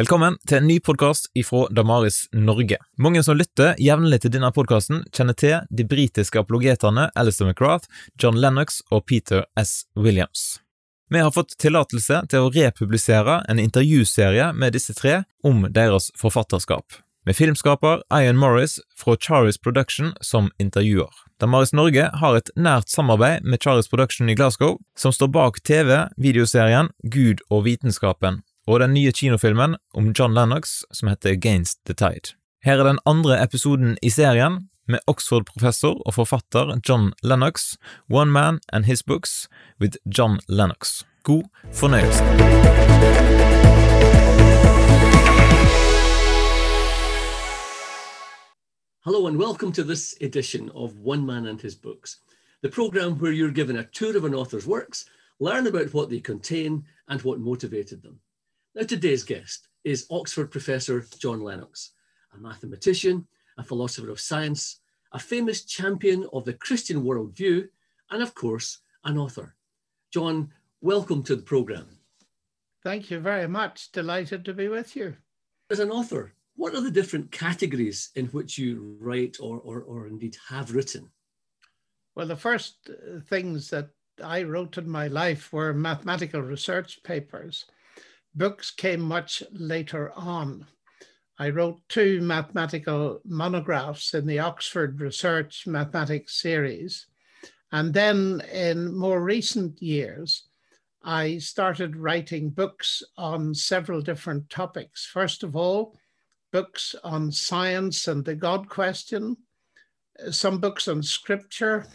Velkommen til en ny podkast ifra Damaris Norge. Mange som lytter jevnlig til denne podkasten, kjenner til de britiske apologetene Alistair McGrath, John Lennox og Peter S. Williams. Vi har fått tillatelse til å republisere en intervjuserie med disse tre om deres forfatterskap, med filmskaper Ian Morris fra Charis Production som intervjuer. Damaris Norge har et nært samarbeid med Charis Production i Glasgow, som står bak TV-videoserien Gud og vitenskapen og den nye kinofilmen om John Lennox som heter Against the Tide. Her er den andre episoden i serien, med Oxford-professor og forfatter John Lennox, One Man and His Books with John Lennox. God fornøyelse. Hello and welcome to this edition of One Man and His Books, the program where you're given a tour of an author's works, learn about what they contain and what motivated them. Now, today's guest is Oxford Professor John Lennox, a mathematician, a philosopher of science, a famous champion of the Christian worldview, and of course, an author. John, welcome to the program. Thank you very much. Delighted to be with you. As an author, what are the different categories in which you write or, or, or indeed have written? Well, the first uh, things that I wrote in my life were mathematical research papers. Books came much later on. I wrote two mathematical monographs in the Oxford Research Mathematics series. And then in more recent years, I started writing books on several different topics. First of all, books on science and the God question, some books on scripture,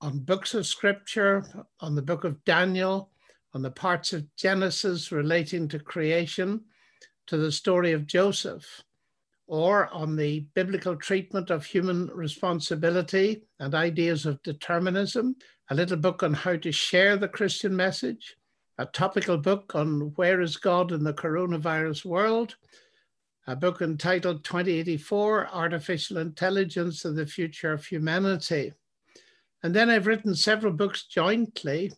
on books of scripture, on the book of Daniel, on the parts of Genesis relating to creation, to the story of Joseph, or on the biblical treatment of human responsibility and ideas of determinism, a little book on how to share the Christian message, a topical book on where is God in the coronavirus world, a book entitled 2084 Artificial Intelligence and the Future of Humanity. And then I've written several books jointly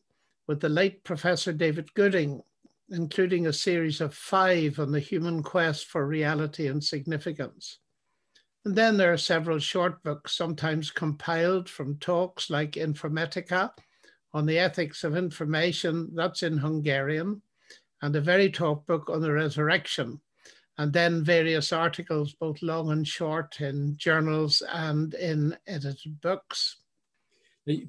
with the late Professor David Gooding, including a series of five on the human quest for reality and significance. And then there are several short books, sometimes compiled from talks like Informatica on the ethics of information, that's in Hungarian, and a very talk book on the resurrection, and then various articles, both long and short, in journals and in edited books.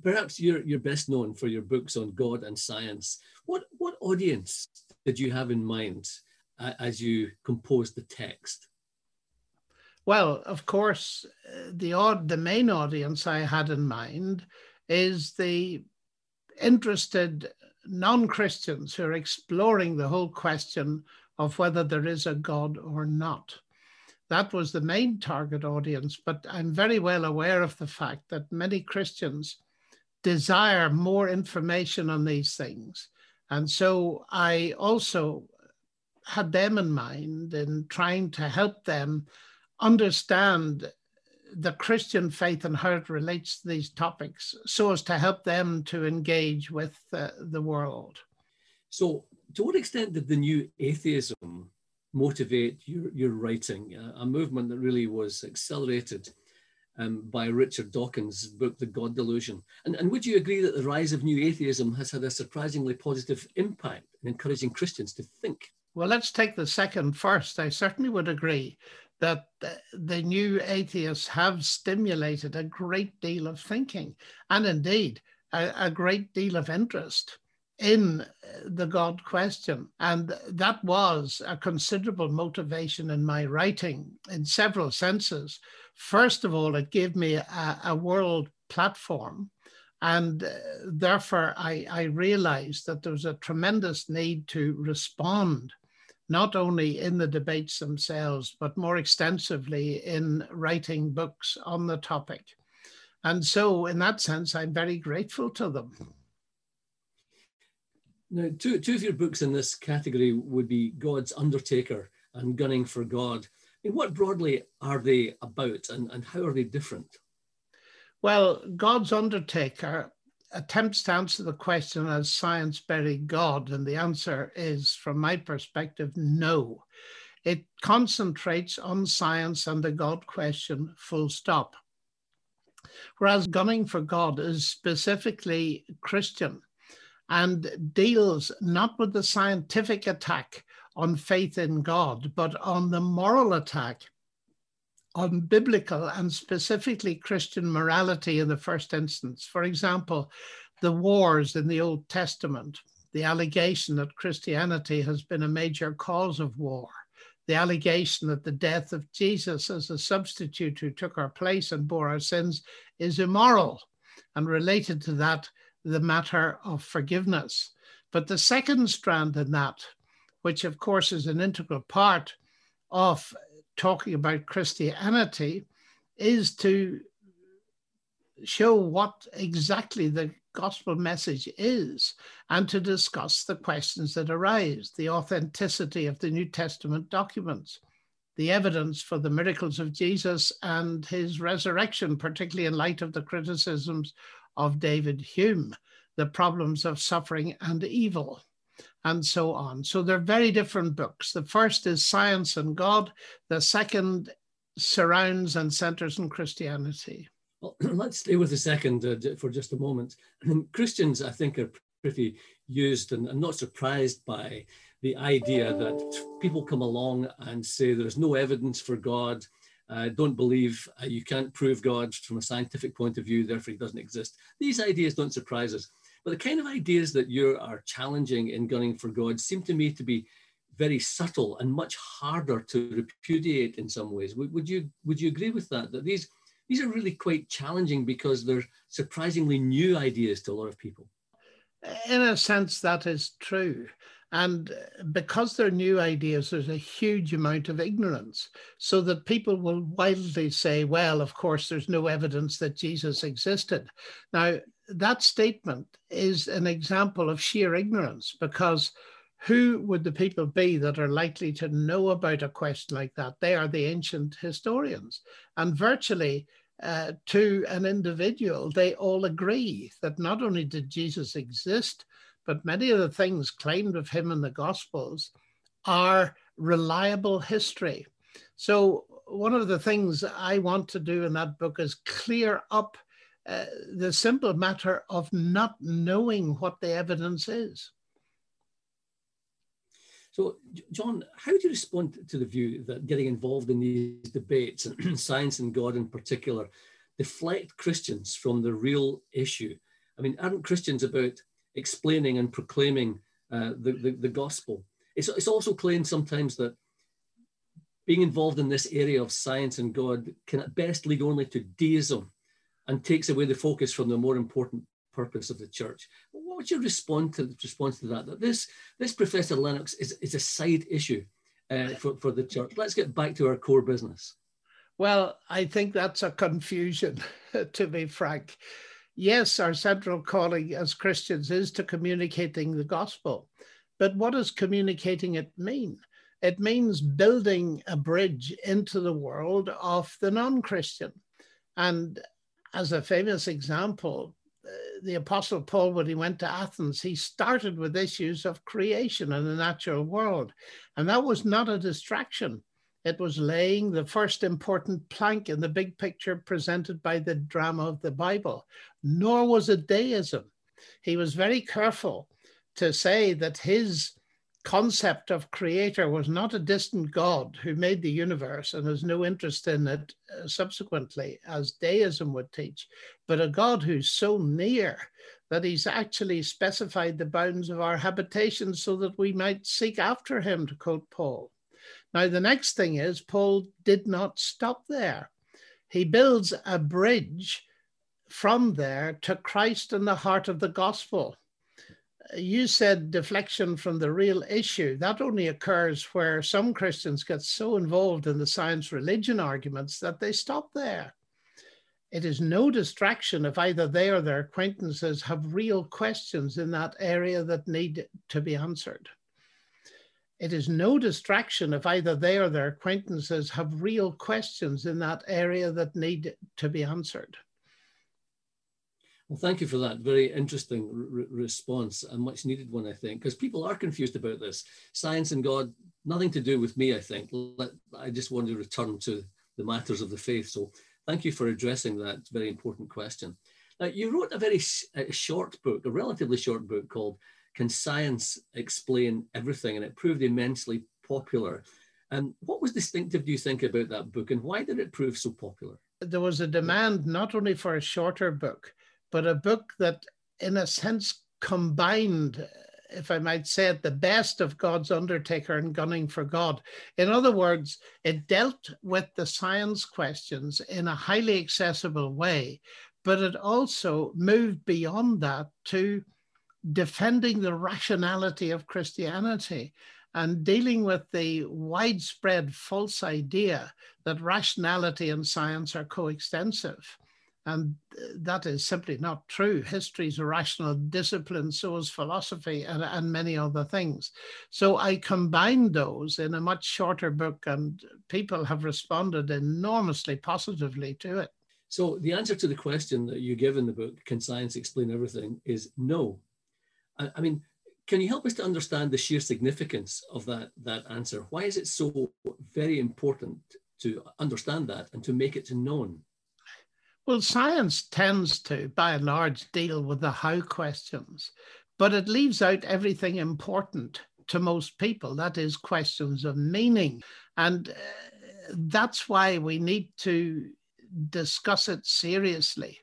Perhaps you're, you're best known for your books on God and science. What, what audience did you have in mind uh, as you composed the text? Well, of course, uh, the odd, the main audience I had in mind is the interested non-Christians who are exploring the whole question of whether there is a God or not. That was the main target audience, but I'm very well aware of the fact that many Christians desire more information on these things. And so I also had them in mind in trying to help them understand the Christian faith and how it relates to these topics so as to help them to engage with uh, the world. So, to what extent did the new atheism motivate your, your writing, uh, a movement that really was accelerated um, by Richard Dawkins' book, The God Delusion. And, and would you agree that the rise of new atheism has had a surprisingly positive impact in encouraging Christians to think? Well, let's take the second first. I certainly would agree that the new atheists have stimulated a great deal of thinking and indeed a, a great deal of interest in the God question. And that was a considerable motivation in my writing in several senses. First of all, it gave me a, a world platform. And uh, therefore, I, I realized that there was a tremendous need to respond, not only in the debates themselves, but more extensively in writing books on the topic. And so, in that sense, I'm very grateful to them. Now, two, two of your books in this category would be God's Undertaker and Gunning for God I mean, what broadly are they about and, and how are they different? Well, God's Undertaker attempts to answer the question as science buried God? And the answer is, from my perspective, no. It concentrates on science and the God question, full stop. Whereas Gunning for God is specifically Christian and deals not with the scientific attack on faith in God, but on the moral attack on biblical and specifically Christian morality in the first instance. For example, the wars in the Old Testament, the allegation that Christianity has been a major cause of war, the allegation that the death of Jesus as a substitute who took our place and bore our sins is immoral, and related to that, the matter of forgiveness. But the second strand in that, which of course is an integral part of talking about Christianity, is to show what exactly the gospel message is and to discuss the questions that arise the authenticity of the New Testament documents, the evidence for the miracles of Jesus and his resurrection, particularly in light of the criticisms of David Hume, the problems of suffering and evil, and so on. So they're very different books. The first is Science and God, the second surrounds and centers in Christianity. Well, let's stay with the second uh, for just a moment. Christians, I think, are pretty used and, and not surprised by the idea that people come along and say there's no evidence for God, uh, don't believe, uh, you can't prove God from a scientific point of view, therefore he doesn't exist. These ideas don't surprise us. But the kind of ideas that you are challenging in Gunning for God seem to me to be very subtle and much harder to repudiate in some ways. Would, would you would you agree with that? That these these are really quite challenging because they're surprisingly new ideas to a lot of people. In a sense, that is true. And because they're new ideas, there's a huge amount of ignorance. So that people will wildly say, well, of course, there's no evidence that Jesus existed. Now, that statement is an example of sheer ignorance because who would the people be that are likely to know about a question like that? They are the ancient historians. And virtually uh, to an individual, they all agree that not only did Jesus exist, but many of the things claimed of him in the Gospels are reliable history. So, one of the things I want to do in that book is clear up uh, the simple matter of not knowing what the evidence is. So, John, how do you respond to the view that getting involved in these debates, and science and God in particular, deflect Christians from the real issue? I mean, aren't Christians about explaining and proclaiming uh, the, the, the, gospel? It's, it's also claimed sometimes that being involved in this area of science and God can at best lead only to deism and takes away the focus from the more important purpose of the church. What would you respond to response to that? That this this Professor Lennox is, is a side issue uh, for, for the church. Let's get back to our core business. Well, I think that's a confusion, to be frank. Yes, our central calling as Christians is to communicating the gospel. But what does communicating it mean? It means building a bridge into the world of the non Christian. And as a famous example, uh, the Apostle Paul, when he went to Athens, he started with issues of creation and the natural world. And that was not a distraction. It was laying the first important plank in the big picture presented by the drama of the Bible, nor was it deism. He was very careful to say that his concept of creator was not a distant God who made the universe and has no interest in it uh, subsequently, as deism would teach, but a God who's so near that he's actually specified the bounds of our habitation so that we might seek after him, to quote Paul. Now, the next thing is, Paul did not stop there. He builds a bridge from there to Christ and the heart of the gospel you said deflection from the real issue. That only occurs where some Christians get so involved in the science religion arguments that they stop there. It is no distraction if either they or their acquaintances have real questions in that area that need to be answered. It is no distraction if either they or their acquaintances have real questions in that area that need to be answered. Well, thank you for that very interesting re response, a much needed one, I think, because people are confused about this. Science and God, nothing to do with me, I think. I just want to return to the matters of the faith. So thank you for addressing that very important question. Now, you wrote a very a short book, a relatively short book called Can Science Explain Everything? And it proved immensely popular. And what was distinctive, do you think, about that book, and why did it prove so popular? There was a demand not only for a shorter book, but a book that, in a sense, combined, if I might say it, the best of God's Undertaker and Gunning for God. In other words, it dealt with the science questions in a highly accessible way, but it also moved beyond that to defending the rationality of Christianity and dealing with the widespread false idea that rationality and science are coextensive. And that is simply not true. History is a rational discipline, so is philosophy and, and many other things. So I combined those in a much shorter book, and people have responded enormously positively to it. So the answer to the question that you give in the book, Can Science Explain Everything, is no. I, mean, can you help us to understand the sheer significance of that, that answer? Why is it so very important to understand that and to make it known? Well, science tends to, by and large, deal with the how questions, but it leaves out everything important to most people. That is, questions of meaning. And uh, that's why we need to discuss it seriously.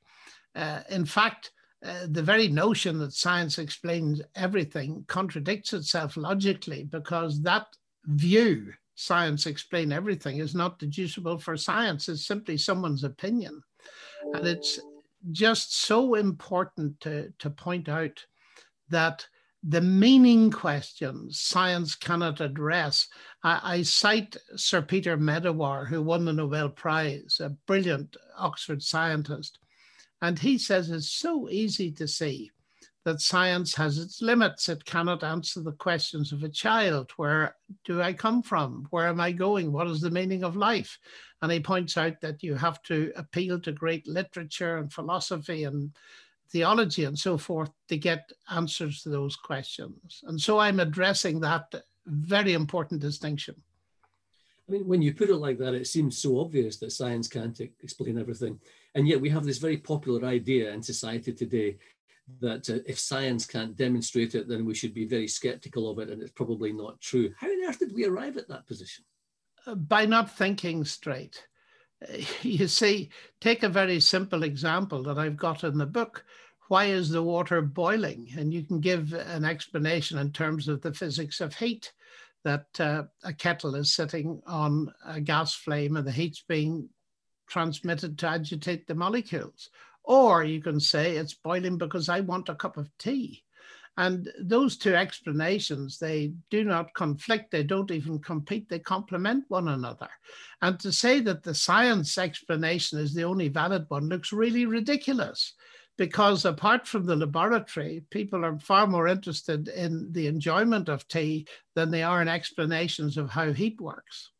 Uh, in fact, uh, the very notion that science explains everything contradicts itself logically because that view, science explain everything, is not deducible for science. It's simply someone's opinion. And it's just so important to, to point out that the meaning questions science cannot address. I, I, cite Sir Peter Medawar, who won the Nobel Prize, a brilliant Oxford scientist. And he says it's so easy to see that science has its limits. It cannot answer the questions of a child. Where do I come from? Where am I going? What is the meaning of life? And he points out that you have to appeal to great literature and philosophy and theology and so forth to get answers to those questions. And so I'm addressing that very important distinction. I mean, when you put it like that, it seems so obvious that science can't explain everything. And yet we have this very popular idea in society today that uh, if science can't demonstrate it, then we should be very skeptical of it and it's probably not true. How on earth did we arrive at that position? Uh, by not thinking straight. You see, take a very simple example that I've got in the book. Why is the water boiling? And you can give an explanation in terms of the physics of heat that uh, a kettle is sitting on a gas flame and the heat's being transmitted to agitate the molecules. Or you can say it's boiling because I want a cup of tea. And those two explanations, they do not conflict, they don't even compete, they complement one another. And to say that the science explanation is the only valid one looks really ridiculous because apart from the laboratory, people are far more interested in the enjoyment of tea than they are in explanations of how heat works.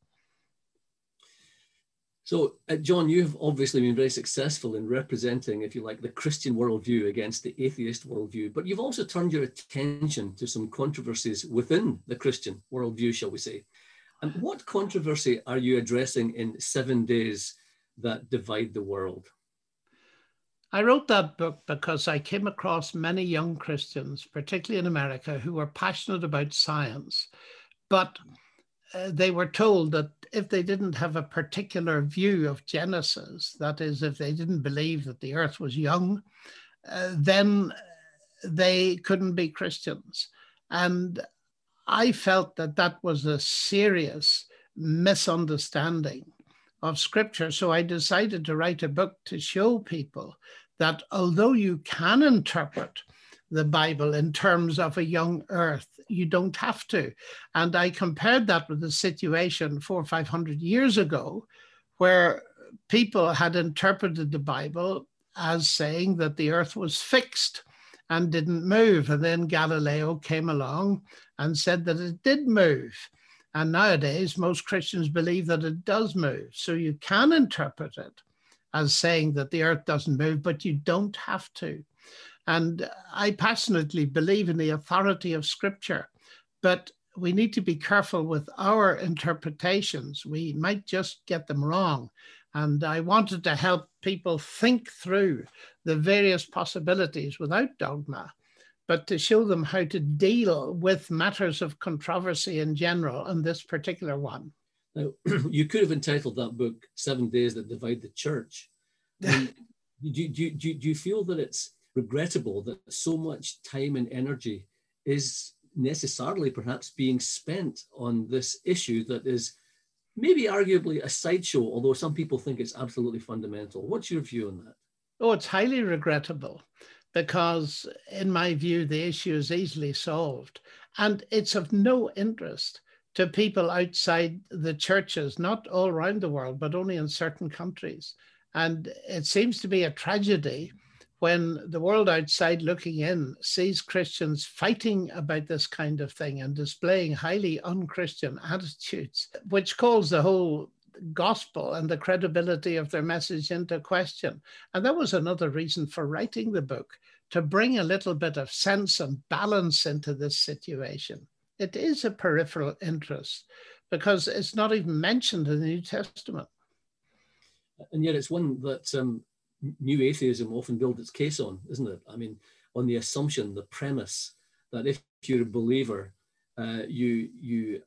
So, uh, John, you've obviously been very successful in representing, if you like, the Christian worldview against the atheist worldview, but you've also turned your attention to some controversies within the Christian worldview, shall we say. And what controversy are you addressing in Seven Days That Divide the World? I wrote that book because I came across many young Christians, particularly in America, who were passionate about science, but uh, they were told that if they didn't have a particular view of Genesis, that is, if they didn't believe that the earth was young, uh, then they couldn't be Christians. And I felt that that was a serious misunderstanding of scripture. So I decided to write a book to show people that although you can interpret the Bible in terms of a young earth. You don't have to. And I compared that with the situation four or 500 years ago, where people had interpreted the Bible as saying that the earth was fixed and didn't move. And then Galileo came along and said that it did move. And nowadays, most Christians believe that it does move. So you can interpret it as saying that the earth doesn't move, but you don't have to. And I passionately believe in the authority of Scripture, but we need to be careful with our interpretations. We might just get them wrong. And I wanted to help people think through the various possibilities without dogma, but to show them how to deal with matters of controversy in general and this particular one. Now, you could have entitled that book Seven Days That Divide the Church. do, do, do, do you feel that it's regrettable that so much time and energy is necessarily perhaps being spent on this issue that is maybe arguably a sideshow, although some people think it's absolutely fundamental. What's your view on that? Oh, it's highly regrettable because, in my view, the issue is easily solved. And it's of no interest to people outside the churches, not all around the world, but only in certain countries. And it seems to be a tragedy when the world outside looking in sees Christians fighting about this kind of thing and displaying highly unchristian attitudes, which calls the whole gospel and the credibility of their message into question. And that was another reason for writing the book to bring a little bit of sense and balance into this situation. It is a peripheral interest because it's not even mentioned in the New Testament. And yet, it's one that um, new atheism often builds its case on, isn't it? I mean, on the assumption, the premise that if you're a believer, uh, you you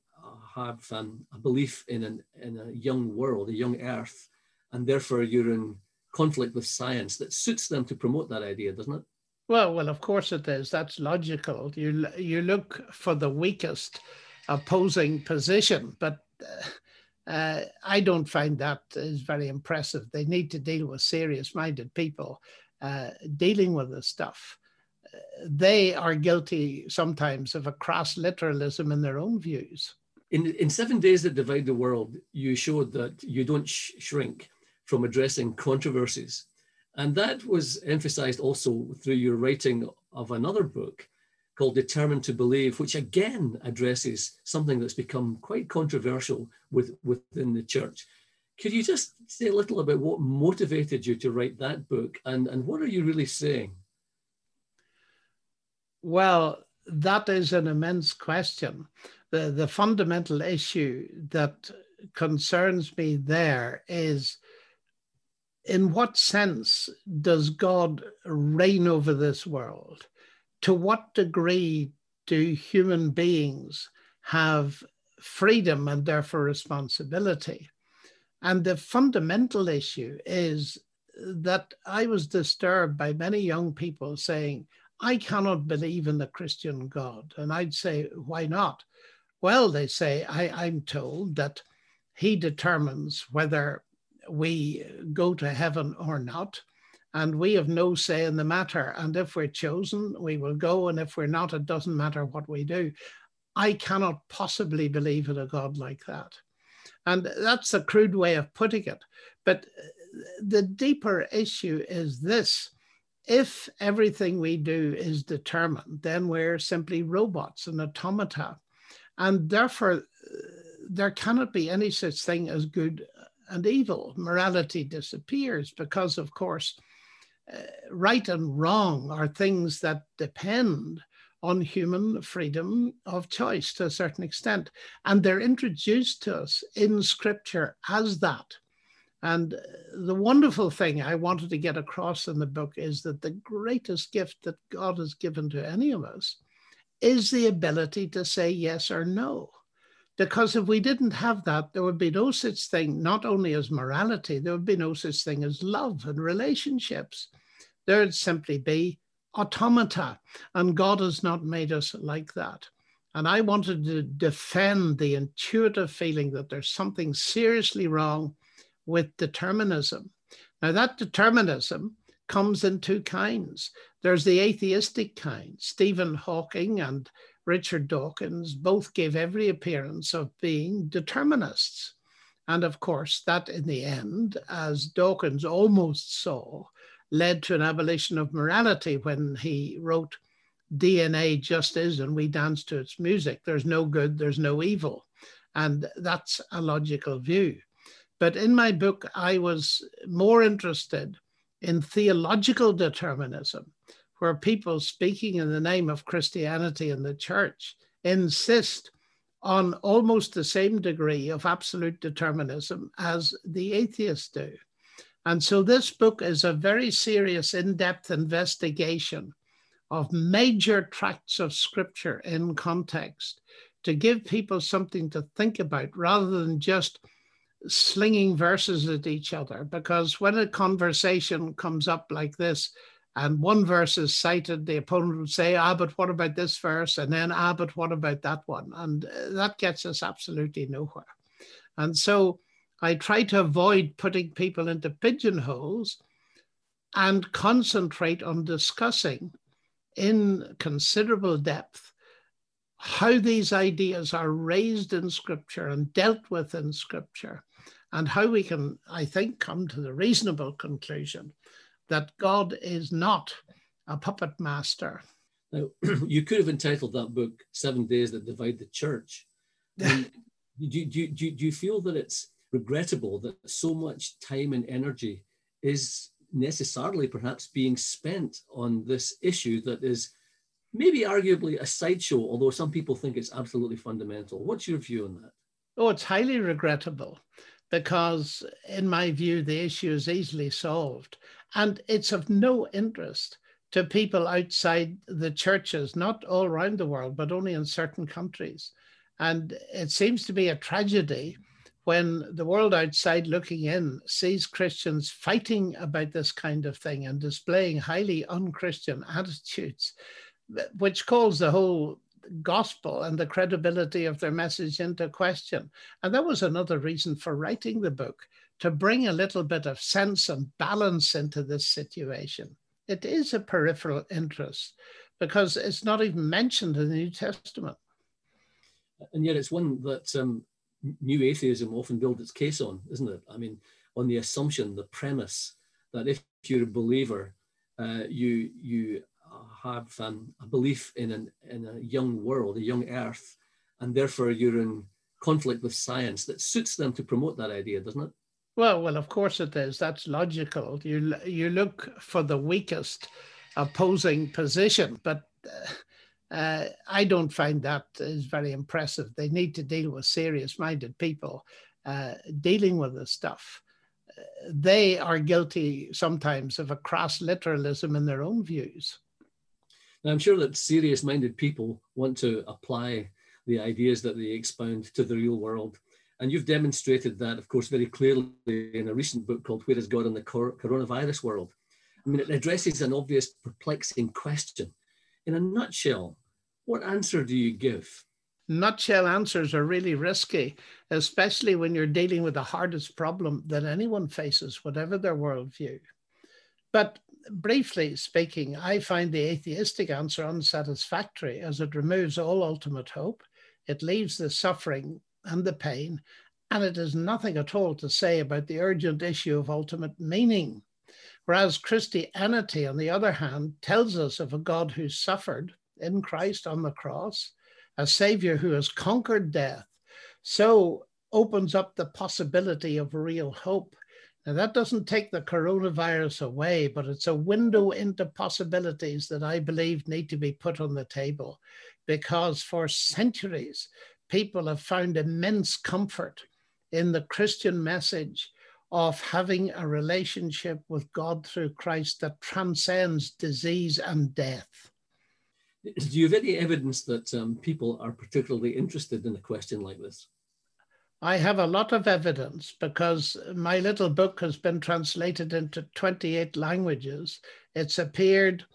have um, a belief in an in a young world, a young Earth, and therefore you're in conflict with science that suits them to promote that idea, doesn't it? Well, well, of course it is. That's logical. You you look for the weakest opposing position, but. Uh, uh, I don't find that is very impressive. They need to deal with serious minded people uh, dealing with this stuff. They are guilty sometimes of a crass literalism in their own views. In, in Seven Days That Divide the World, you showed that you don't sh- shrink from addressing controversies. And that was emphasized also through your writing of another book called Determined to Believe, which again addresses something that's become quite controversial with, within the church. Could you just say a little about what motivated you to write that book and, and what are you really saying? Well, that is an immense question. The, the fundamental issue that concerns me there is in what sense does God reign over this world? To what degree do human beings have freedom and therefore responsibility? And the fundamental issue is that I was disturbed by many young people saying, I cannot believe in the Christian God. And I'd say, why not? Well, they say, I, I'm told that he determines whether we go to heaven or not and we have no say in the matter. And if we're chosen, we will go. And if we're not, it doesn't matter what we do. I cannot possibly believe in a God like that. And that's a crude way of putting it. But the deeper issue is this if everything we do is determined, then we're simply robots and automata. And therefore, there cannot be any such thing as good and evil. Morality disappears because, of course, uh, right and wrong are things that depend on human freedom of choice to a certain extent. And they're introduced to us in scripture as that. And the wonderful thing I wanted to get across in the book is that the greatest gift that God has given to any of us is the ability to say yes or no. Because if we didn't have that, there would be no such thing, not only as morality, there would be no such thing as love and relationships. There would simply be automata, and God has not made us like that. And I wanted to defend the intuitive feeling that there's something seriously wrong with determinism. Now, that determinism comes in two kinds. There's the atheistic kind. Stephen Hawking and Richard Dawkins both gave every appearance of being determinists. And of course, that in the end, as Dawkins almost saw, led to an abolition of morality when he wrote DNA just is, and we dance to its music. There's no good, there's no evil. And that's a logical view. But in my book, I was more interested in theological determinism, where people speaking in the name of Christianity and the church insist on almost the same degree of absolute determinism as the atheists do. And so this book is a very serious, in depth investigation of major tracts of scripture in context to give people something to think about rather than just slinging verses at each other. Because when a conversation comes up like this, and one verse is cited, the opponent would say, ah, but what about this verse? And then, ah, but what about that one? And uh, that gets us absolutely nowhere. And so I try to avoid putting people into pigeonholes and concentrate on discussing in considerable depth how these ideas are raised in scripture and dealt with in scripture and how we can, I think, come to the reasonable conclusion that God is not a puppet master. Now, you could have entitled that book Seven Days That Divide the Church. do, do, do, do you feel that it's regrettable that so much time and energy is necessarily perhaps being spent on this issue that is maybe arguably a sideshow, although some people think it's absolutely fundamental. What's your view on that? Oh, it's highly regrettable because, in my view, the issue is easily solved. And it's of no interest to people outside the churches, not all around the world, but only in certain countries. And it seems to be a tragedy when the world outside looking in sees Christians fighting about this kind of thing and displaying highly unchristian attitudes, which calls the whole gospel and the credibility of their message into question. And that was another reason for writing the book to bring a little bit of sense and balance into this situation. It is a peripheral interest because it's not even mentioned in the New Testament. And yet it's one that um, new atheism often builds its case on, isn't it? I mean, on the assumption, the premise that if you're a believer, uh, you you have um, a belief in an in a young world, a young earth, and therefore you're in conflict with science that suits them to promote that idea, doesn't it? Well, well, of course it is. That's logical. You you look for the weakest opposing position, but uh, I don't find that is very impressive. They need to deal with serious-minded people uh, dealing with this stuff. They are guilty sometimes of a crass literalism in their own views. Now, I'm sure that serious minded people want to apply the ideas that they expound to the real world. And you've demonstrated that, of course, very clearly in a recent book called Where is God in the Coronavirus World? I mean, it addresses an obvious, perplexing question. In a nutshell, what answer do you give? Nutshell answers are really risky, especially when you're dealing with the hardest problem that anyone faces, whatever their worldview. But briefly speaking, I find the atheistic answer unsatisfactory as it removes all ultimate hope. It leaves the suffering and the pain, and it has nothing at all to say about the urgent issue of ultimate meaning. Whereas Christianity, on the other hand, tells us of a God who suffered in Christ on the cross, a Savior who has conquered death, so opens up the possibility of real hope now, that doesn't take the coronavirus away, but it's a window into possibilities that I believe need to be put on the table because for centuries, people have found immense comfort in the Christian message of having a relationship with God through Christ that transcends disease and death. Do you have any evidence that um, people are particularly interested in a question like this? I have a lot of evidence because my little book has been translated into 28 languages. It's appeared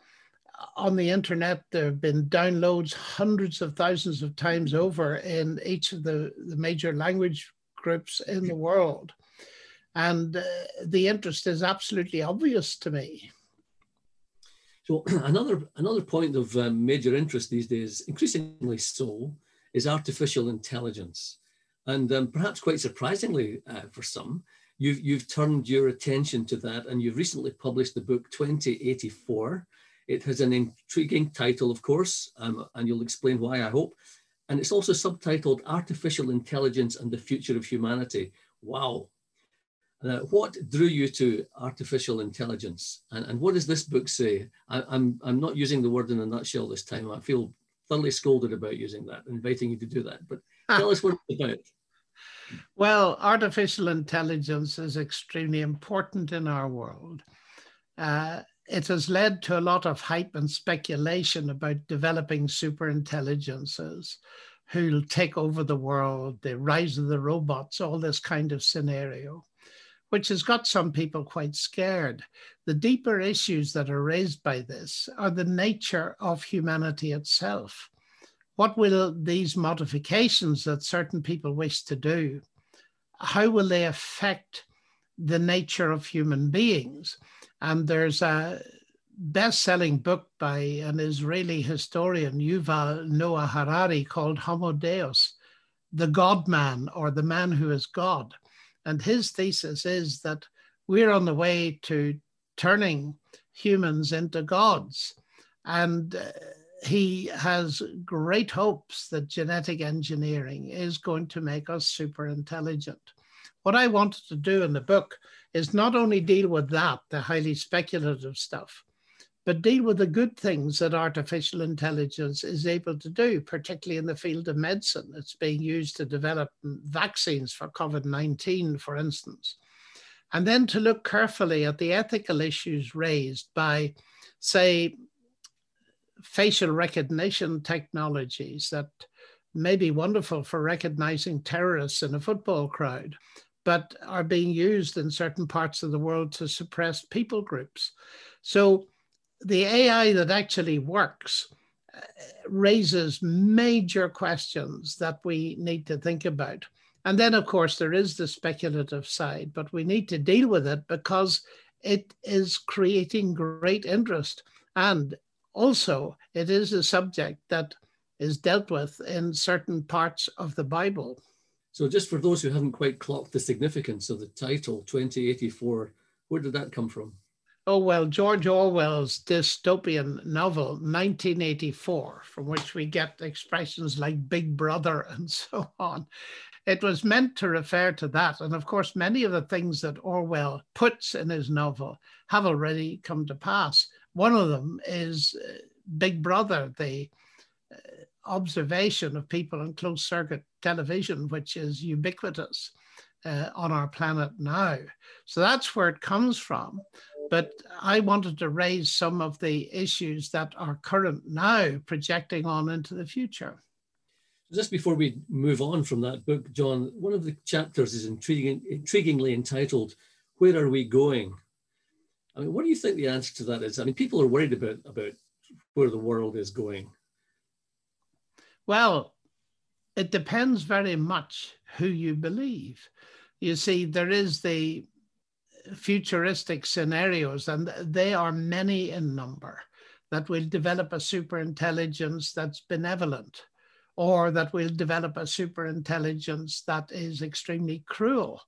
on the internet. There have been downloads hundreds of thousands of times over in each of the, the major language groups in the world. And uh, the interest is absolutely obvious to me. So another another point of um, major interest these days, increasingly so, is artificial intelligence. And um, perhaps quite surprisingly uh, for some, you've, you've turned your attention to that and you've recently published the book 2084. It has an intriguing title, of course, um, and you'll explain why, I hope. And it's also subtitled Artificial Intelligence and the Future of Humanity. Wow. Uh, what drew you to artificial intelligence, and, and what does this book say? I, am I'm, I'm not using the word in a nutshell this time. I feel thoroughly scolded about using that, inviting you to do that. But tell us what it's about. Well, artificial intelligence is extremely important in our world. Uh, it has led to a lot of hype and speculation about developing super intelligences who'll take over the world, the rise of the robots, all this kind of scenario which has got some people quite scared. The deeper issues that are raised by this are the nature of humanity itself. What will these modifications that certain people wish to do, how will they affect the nature of human beings? And there's a best-selling book by an Israeli historian, Yuval Noah Harari, called Homo Deus, the God man or the man who is God. And his thesis is that we're on the way to turning humans into gods. And uh, he has great hopes that genetic engineering is going to make us super intelligent. What I wanted to do in the book is not only deal with that, the highly speculative stuff, but deal with the good things that artificial intelligence is able to do, particularly in the field of medicine. It's being used to develop vaccines for COVID 19, for instance. And then to look carefully at the ethical issues raised by, say, facial recognition technologies that may be wonderful for recognizing terrorists in a football crowd, but are being used in certain parts of the world to suppress people groups. So the AI that actually works uh, raises major questions that we need to think about. And then, of course, there is the speculative side, but we need to deal with it because it is creating great interest. And also, it is a subject that is dealt with in certain parts of the Bible. So, just for those who haven't quite clocked the significance of the title 2084, where did that come from? Oh, well, George Orwell's dystopian novel, 1984, from which we get expressions like Big Brother and so on. It was meant to refer to that. And of course, many of the things that Orwell puts in his novel have already come to pass. One of them is uh, Big Brother, the observation of people on closed circuit television, which is ubiquitous uh, on our planet now. So that's where it comes from but I wanted to raise some of the issues that are current now, projecting on into the future. Just before we move on from that book, John, one of the chapters is intriguing, intriguingly entitled, Where Are We Going? I mean, what do you think the answer to that is? I mean, people are worried about, about where the world is going. Well, it depends very much who you believe. You see, there is the futuristic scenarios, and they are many in number, that will develop a super intelligence that's benevolent, or that will develop a super intelligence that is extremely cruel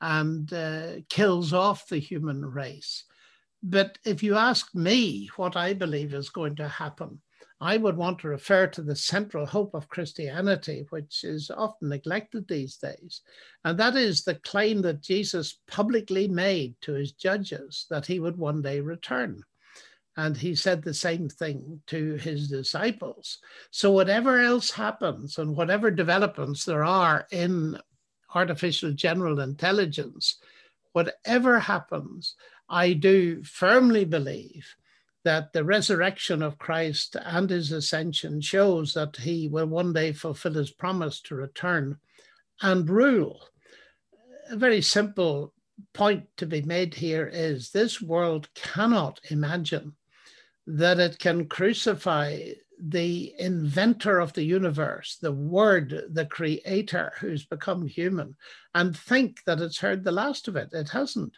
and uh, kills off the human race. But if you ask me what I believe is going to happen, I would want to refer to the central hope of Christianity, which is often neglected these days. And that is the claim that Jesus publicly made to his judges that he would one day return. And he said the same thing to his disciples. So, whatever else happens and whatever developments there are in artificial general intelligence, whatever happens, I do firmly believe that the resurrection of Christ and his ascension shows that he will one day fulfill his promise to return and rule. A very simple point to be made here is this world cannot imagine that it can crucify the inventor of the universe, the word, the creator who's become human, and think that it's heard the last of it. It hasn't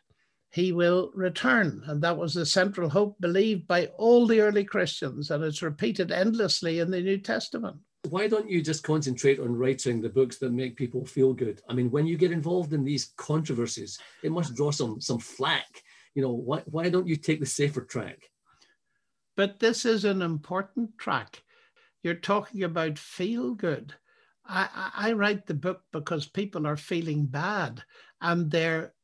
he will return. And that was the central hope believed by all the early Christians, and it's repeated endlessly in the New Testament. Why don't you just concentrate on writing the books that make people feel good? I mean, when you get involved in these controversies, it must draw some some flack. You know, why, why don't you take the safer track? But this is an important track. You're talking about feel good. I, I, I write the book because people are feeling bad and they're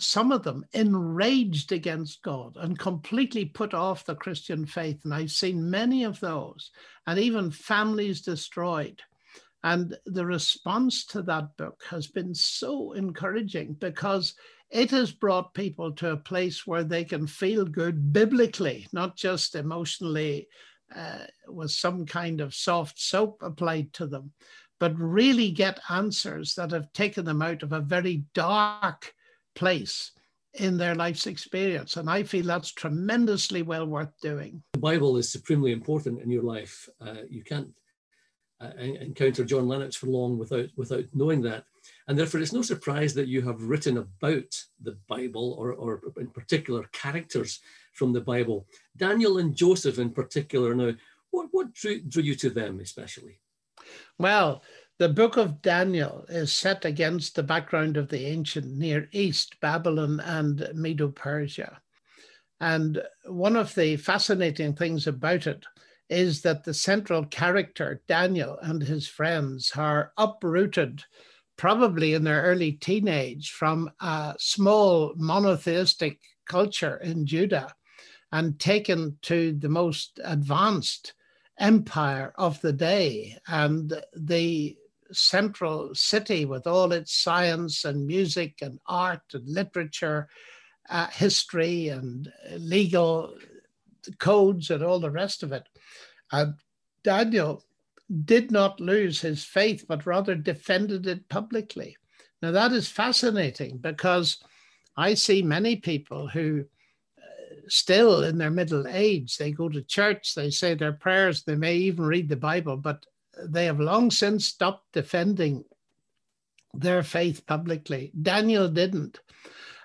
some of them enraged against God and completely put off the Christian faith. And I've seen many of those, and even families destroyed. And the response to that book has been so encouraging because it has brought people to a place where they can feel good biblically, not just emotionally uh, with some kind of soft soap applied to them, but really get answers that have taken them out of a very dark place in their life's experience. And I feel that's tremendously well worth doing. The Bible is supremely important in your life. Uh, you can't uh, encounter John Lennox for long without, without knowing that. And therefore, it's no surprise that you have written about the Bible or, or in particular characters from the Bible. Daniel and Joseph, in particular, now, what, what drew, drew you to them especially? Well, the book of Daniel is set against the background of the ancient Near East, Babylon and Medo Persia. And one of the fascinating things about it is that the central character, Daniel, and his friends are uprooted, probably in their early teenage, from a small monotheistic culture in Judah and taken to the most advanced empire of the day. And the central city with all its science and music and art and literature, uh, history and legal codes and all the rest of it. And Daniel did not lose his faith, but rather defended it publicly. Now, that is fascinating because I see many people who uh, still in their middle age they go to church they say their prayers they may even read the bible but they have long since stopped defending their faith publicly. Daniel didn't.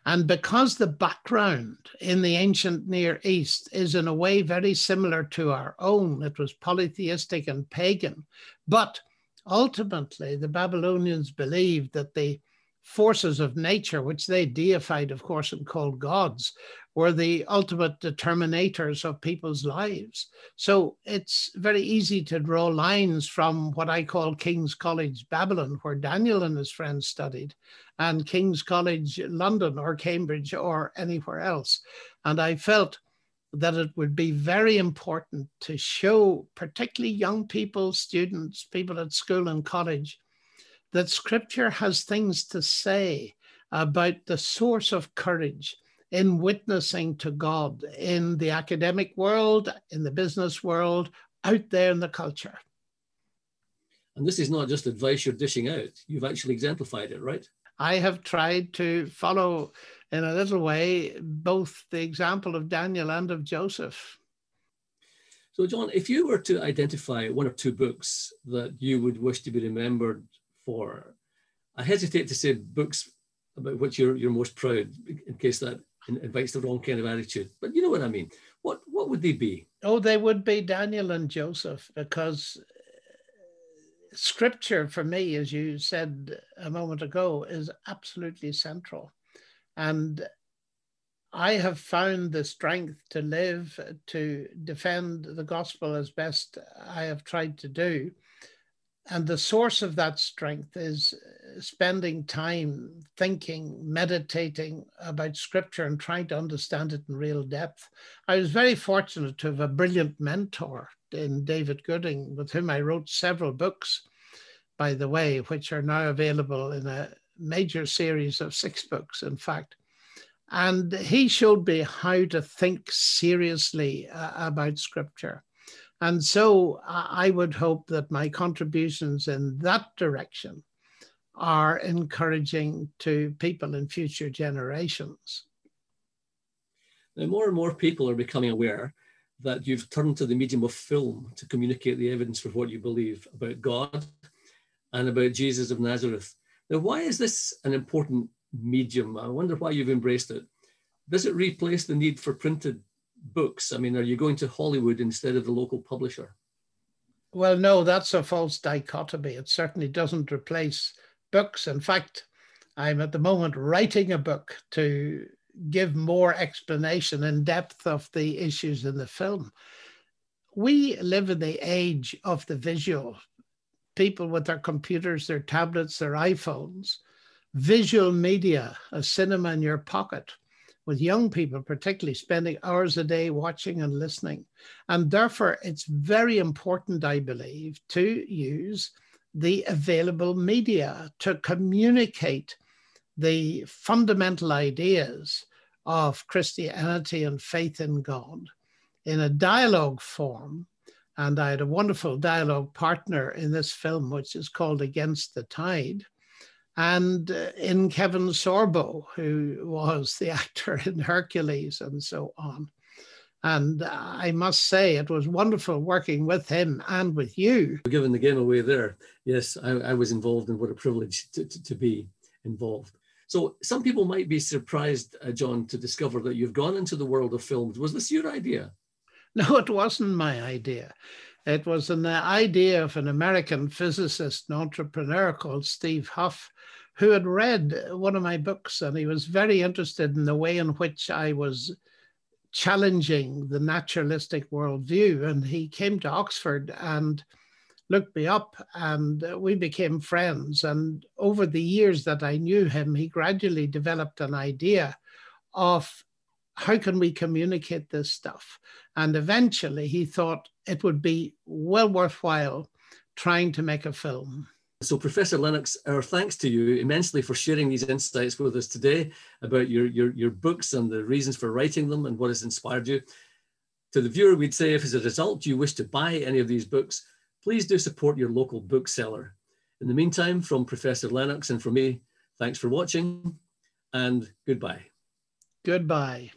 And because the background in the ancient Near East is in a way very similar to our own, it was polytheistic and pagan. But ultimately, the Babylonians believed that the forces of nature, which they deified, of course, and called gods, were the ultimate determinators of people's lives. So it's very easy to draw lines from what I call King's College Babylon, where Daniel and his friends studied, and King's College London or Cambridge or anywhere else. And I felt that it would be very important to show, particularly young people, students, people at school and college, that scripture has things to say about the source of courage in witnessing to God in the academic world, in the business world, out there in the culture. And this is not just advice you're dishing out, you've actually exemplified it, right? I have tried to follow in a little way both the example of Daniel and of Joseph. So, John, if you were to identify one or two books that you would wish to be remembered for. I hesitate to say books about which you're, you're most proud in case that invites the wrong kind of attitude, but you know what I mean. What, what would they be? Oh, they would be Daniel and Joseph because uh, scripture for me, as you said a moment ago, is absolutely central. And I have found the strength to live, to defend the gospel as best I have tried to do and the source of that strength is uh, spending time thinking, meditating about scripture and trying to understand it in real depth. I was very fortunate to have a brilliant mentor in David Gooding, with whom I wrote several books, by the way, which are now available in a major series of six books, in fact. And he showed me how to think seriously uh, about scripture and so I would hope that my contributions in that direction are encouraging to people in future generations. Now, more and more people are becoming aware that you've turned to the medium of film to communicate the evidence for what you believe about God and about Jesus of Nazareth. Now, why is this an important medium? I wonder why you've embraced it. Does it replace the need for printed books? I mean, are you going to Hollywood instead of the local publisher? Well, no, that's a false dichotomy. It certainly doesn't replace books. In fact, I'm at the moment writing a book to give more explanation and depth of the issues in the film. We live in the age of the visual. People with their computers, their tablets, their iPhones visual media, a cinema in your pocket, with young people, particularly spending hours a day watching and listening. And therefore, it's very important, I believe, to use the available media to communicate the fundamental ideas of Christianity and faith in God in a dialogue form. And I had a wonderful dialogue partner in this film, which is called Against the Tide and uh, in Kevin Sorbo, who was the actor in Hercules and so on. And I must say, it was wonderful working with him and with you. Given the game away there. Yes, I, I was involved, and what a privilege to, to, to, be involved. So, some people might be surprised, uh, John, to discover that you've gone into the world of films. Was this your idea? No, it wasn't my idea. It was an idea of an American physicist and entrepreneur called Steve Huff, who had read one of my books and he was very interested in the way in which I was challenging the naturalistic worldview. And he came to Oxford and looked me up and we became friends. And over the years that I knew him, he gradually developed an idea of how can we communicate this stuff? And eventually he thought it would be well worthwhile trying to make a film. So, Professor Lennox, our thanks to you immensely for sharing these insights with us today about your, your, your books and the reasons for writing them and what has inspired you. To the viewer, we'd say if as a result you wish to buy any of these books, please do support your local bookseller. In the meantime, from Professor Lennox and from me, thanks for watching and goodbye. Goodbye.